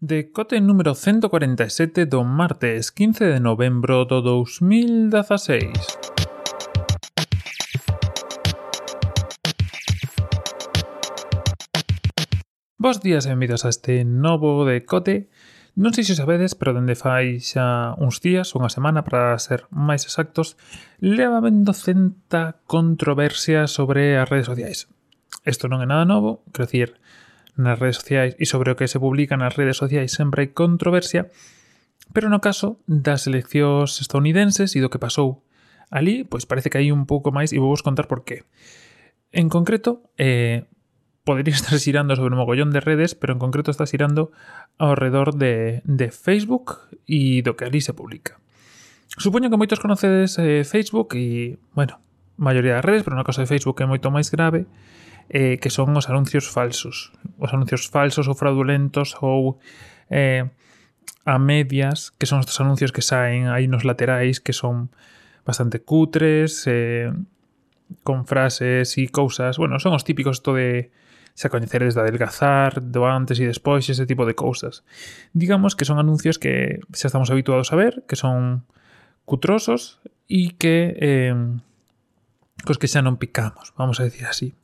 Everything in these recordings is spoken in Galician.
Decote número 147 do martes 15 de novembro do 2016. Bos días e benvidos a este novo decote. Non sei se sabedes, pero dende fai xa uns días, unha semana para ser máis exactos, leva vendo centa controversia sobre as redes sociais. Isto non é nada novo, quero dicir, nas redes sociais e sobre o que se publica nas redes sociais sempre hai controversia, pero no caso das eleccións estadounidenses e do que pasou ali, pois parece que hai un pouco máis e vou vos contar por qué. En concreto, eh, podería estar xirando sobre un mogollón de redes, pero en concreto está xirando ao redor de, de Facebook e do que ali se publica. Supoño que moitos conocedes eh, Facebook e, bueno, maioría das redes, pero no caso de Facebook é moito máis grave, eh, que son os anuncios falsos. Os anuncios falsos ou fraudulentos ou eh, a medias, que son estes anuncios que saen aí nos laterais que son bastante cutres, eh, con frases e cousas. Bueno, son os típicos isto de se a coñecer desde adelgazar, do antes e despois, ese tipo de cousas. Digamos que son anuncios que xa estamos habituados a ver, que son cutrosos e que eh, cos que xa non picamos, vamos a decir así.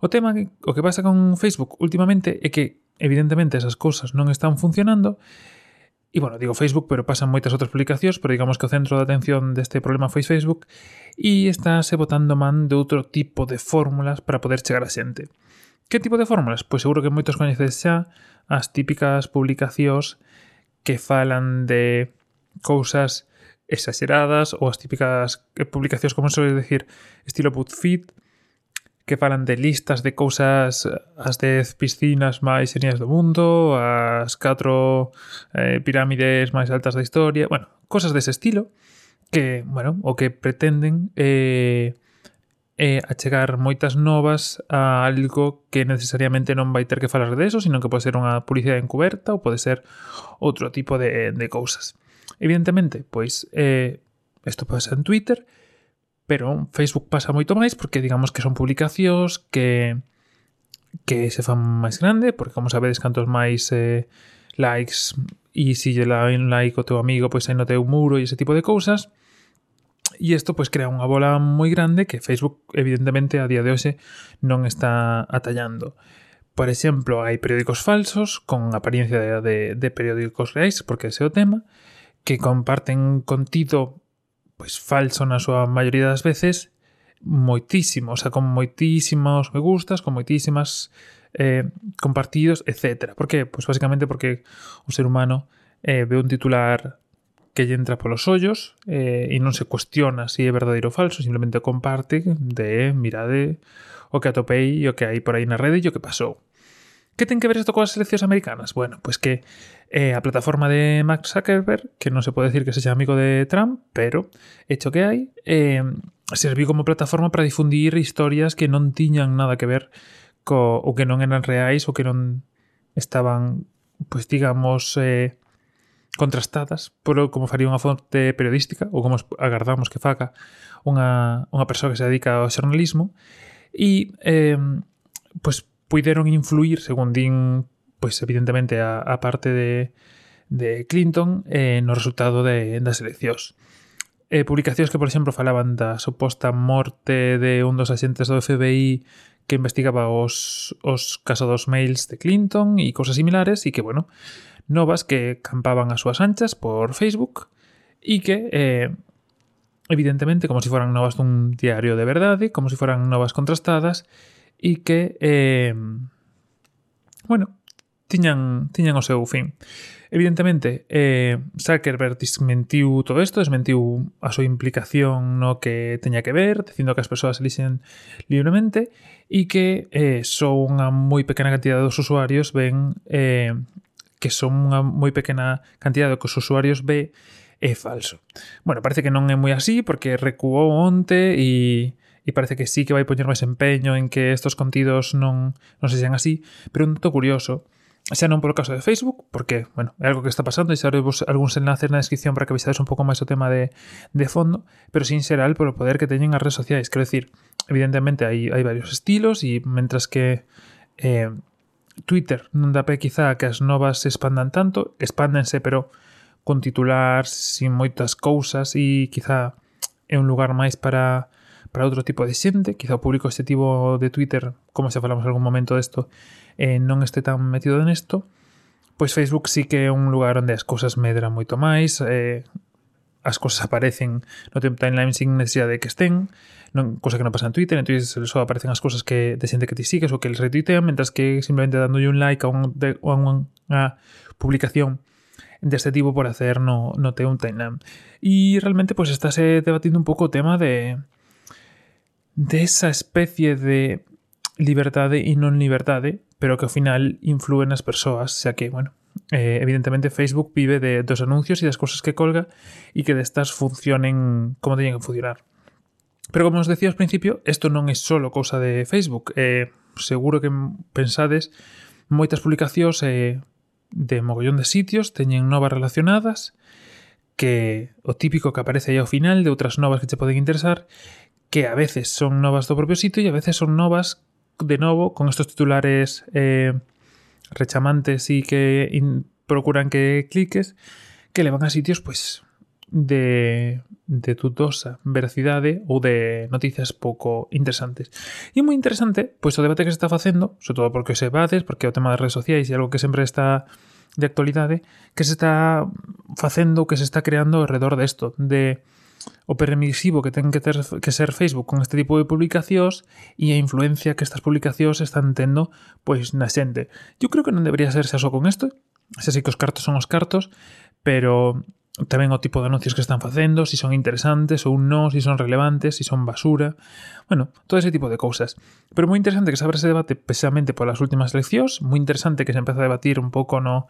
O tema que, o que pasa con Facebook últimamente é que evidentemente esas cousas non están funcionando E bueno, digo Facebook, pero pasan moitas outras publicacións, pero digamos que o centro de atención deste problema foi Facebook e estáse botando man de outro tipo de fórmulas para poder chegar a xente. Que tipo de fórmulas? Pois seguro que moitos coñecedes xa as típicas publicacións que falan de cousas exageradas ou as típicas publicacións, como se decir, estilo BuzzFeed, que falan de listas de cousas as 10 piscinas máis serias do mundo, as 4 eh, pirámides máis altas da historia, bueno, cosas dese estilo que, bueno, o que pretenden é eh, eh, achegar moitas novas a algo que necesariamente non vai ter que falar de eso, sino que pode ser unha publicidade encuberta ou pode ser outro tipo de, de cousas. Evidentemente, pois, eh, isto pasa en Twitter, e Pero Facebook pasa moito máis porque digamos que son publicacións que que se fan máis grande, porque como sabedes cantos máis eh, likes e se lle dá un like o teu amigo, pois aí no teu muro e ese tipo de cousas. E isto pois crea unha bola moi grande que Facebook evidentemente a día de hoxe non está atallando. Por exemplo, hai periódicos falsos con apariencia de, de, de periódicos reais, porque ese é o tema, que comparten contido pois falso na súa maioría das veces moitísimo, o sea, con moitísimos me gustas, con moitísimas eh, compartidos, etc. Por que? Pois basicamente porque o ser humano eh, ve un titular que lle entra polos ollos eh, e non se cuestiona se si é verdadeiro ou falso, simplemente comparte de mirade o que atopei e o que hai por aí na rede e o que pasou. Que ten que ver isto coas eleccións americanas? Bueno, pois que eh, a plataforma de Mark Zuckerberg, que non se pode decir que sexa amigo de Trump, pero hecho que hai, eh, serviu como plataforma para difundir historias que non tiñan nada que ver co, ou que non eran reais ou que non estaban, pois digamos, eh, contrastadas polo como faría unha fonte periodística ou como agardamos que faca unha, unha persoa que se dedica ao xornalismo e eh, pois puideron influir, según din, pois evidentemente a, a parte de, de Clinton, eh, no resultado de, das eleccións. Eh, publicacións que, por exemplo, falaban da suposta morte de un dos axentes do FBI que investigaba os, os casos dos mails de Clinton e cousas similares e que, bueno, novas que campaban as súas anchas por Facebook e que eh, evidentemente como se si foran novas dun diario de verdade, como se si foran novas contrastadas, e que eh, bueno, tiñan, tiñan o seu fin. Evidentemente, eh, Zuckerberg desmentiu todo isto, desmentiu a súa implicación no que teña que ver, dicindo que as persoas elixen libremente e que eh, só unha moi pequena cantidad dos usuarios ven eh, que son unha moi pequena cantidad do que os usuarios ve é falso. Bueno, parece que non é moi así porque recuou onte e e parece que sí que vai poñer máis empeño en que estos contidos non, non se sean así, pero un dato curioso, xa non polo caso de Facebook, porque, bueno, é algo que está pasando e xa vos algúns enlaces na descripción para que vexades un pouco máis o tema de, de fondo, pero sin xeral polo poder que teñen as redes sociais, quero decir, evidentemente hai, hai varios estilos e mentras que eh, Twitter non dá pé quizá que as novas se expandan tanto, expándense, pero con titular, sin moitas cousas e quizá é un lugar máis para para outro tipo de xente, quizá o público este tipo de Twitter, como se falamos algún momento desto, eh, non este tan metido nesto, pois Facebook sí que é un lugar onde as cousas medran moito máis, eh, as cousas aparecen no teu timeline sin necesidade de que estén, non, cosa que non pasa en Twitter, entonces só aparecen as cousas que de xente que ti sigues ou que les retuitean, mentras que simplemente dándolle un like a, un, de, a unha publicación deste tipo por hacer no, no teu timeline. E realmente pois pues, estáse debatindo un pouco o tema de de esa especie de liberdade e non liberdade, pero que ao final influen nas persoas, xa que, bueno, eh, evidentemente Facebook vive de dos anuncios e das cousas que colga e que destas funcionen como teñen que funcionar. Pero como os decía ao principio, isto non é solo cousa de Facebook. Eh, seguro que pensades moitas publicacións eh, de mogollón de sitios teñen novas relacionadas que o típico que aparece aí ao final de outras novas que te poden interesar que a veces son novas do propio sitio e a veces son novas de novo con estos titulares eh, rechamantes e que procuran que cliques que levan a sitios pues de, de dudosa veracidade ou de noticias pouco interesantes. É moi interesante pois o debate que se está facendo, sobre todo porque se vades, porque o tema das redes sociais é algo que sempre está de actualidade, que se está facendo, que se está creando alrededor desto, de o permisivo que ten que, ter, que ser Facebook con este tipo de publicacións e a influencia que estas publicacións están tendo pois na xente. Eu creo que non debería ser xa só con isto, xa así que os cartos son os cartos, pero tamén o tipo de anuncios que están facendo, se si son interesantes ou non, se si son relevantes, se si son basura, bueno, todo ese tipo de cousas. Pero moi interesante que se abra ese debate precisamente polas últimas eleccións, moi interesante que se empeza a debatir un pouco no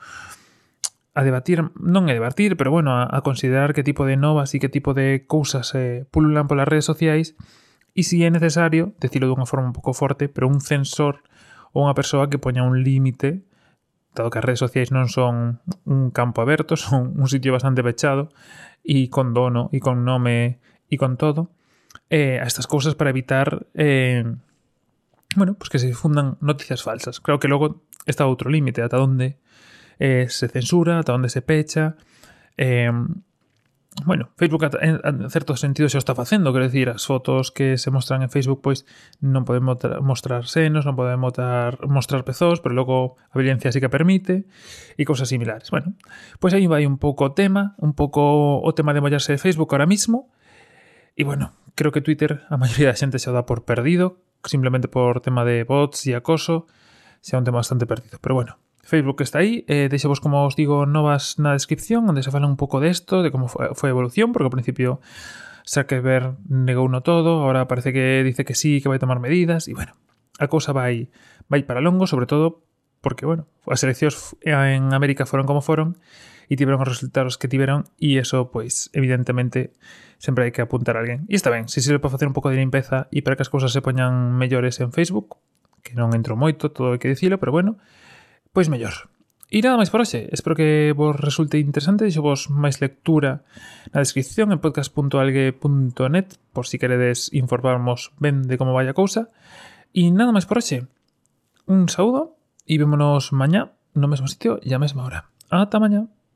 a debatir, non a debatir, pero bueno, a, considerar que tipo de novas e que tipo de cousas eh, pululan polas redes sociais e si é necesario, decirlo dunha forma un pouco forte, pero un censor ou unha persoa que poña un límite dado que as redes sociais non son un campo aberto, son un sitio bastante pechado e con dono e con nome e con todo, eh, a estas cousas para evitar eh, bueno, pues que se difundan noticias falsas. Creo que logo está outro límite, ata onde eh, se censura, ata onde se pecha. Eh, bueno, Facebook en, en certo sentido se o está facendo, quero dicir, as fotos que se mostran en Facebook pois non poden mostrar senos, non poden mostrar, mostrar pezós, pero logo a violencia sí que permite e cousas similares. Bueno, pois aí vai un pouco o tema, un pouco o tema de mollarse de Facebook ahora mismo. E bueno, creo que Twitter a maioría da xente xa o dá por perdido, simplemente por tema de bots e acoso, xa un tema bastante perdido. Pero bueno, Facebook está aí, eh, deixevos, como os digo, novas na descripción, onde se fala un pouco desto, de como foi, a evolución, porque ao principio Zuckerberg negou no todo, ahora parece que dice que sí, que vai tomar medidas, e bueno, a cousa vai, vai para longo, sobre todo porque, bueno, as eleccións en América foron como foron, e tiveron os resultados que tiveron, e eso, pois, evidentemente, sempre hai que apuntar a alguén. E está ben, se sirve para facer un pouco de limpeza e para que as cousas se poñan mellores en Facebook, que non entro moito, todo hai que dicilo, pero bueno, Pois mellor. E nada máis por hoxe. Espero que vos resulte interesante. Deixo vos máis lectura na descripción en podcast.algue.net por si queredes informarmos ben de como vai a cousa. E nada máis por hoxe. Un saúdo e vémonos mañá no mesmo sitio e a mesma hora. Ata mañá.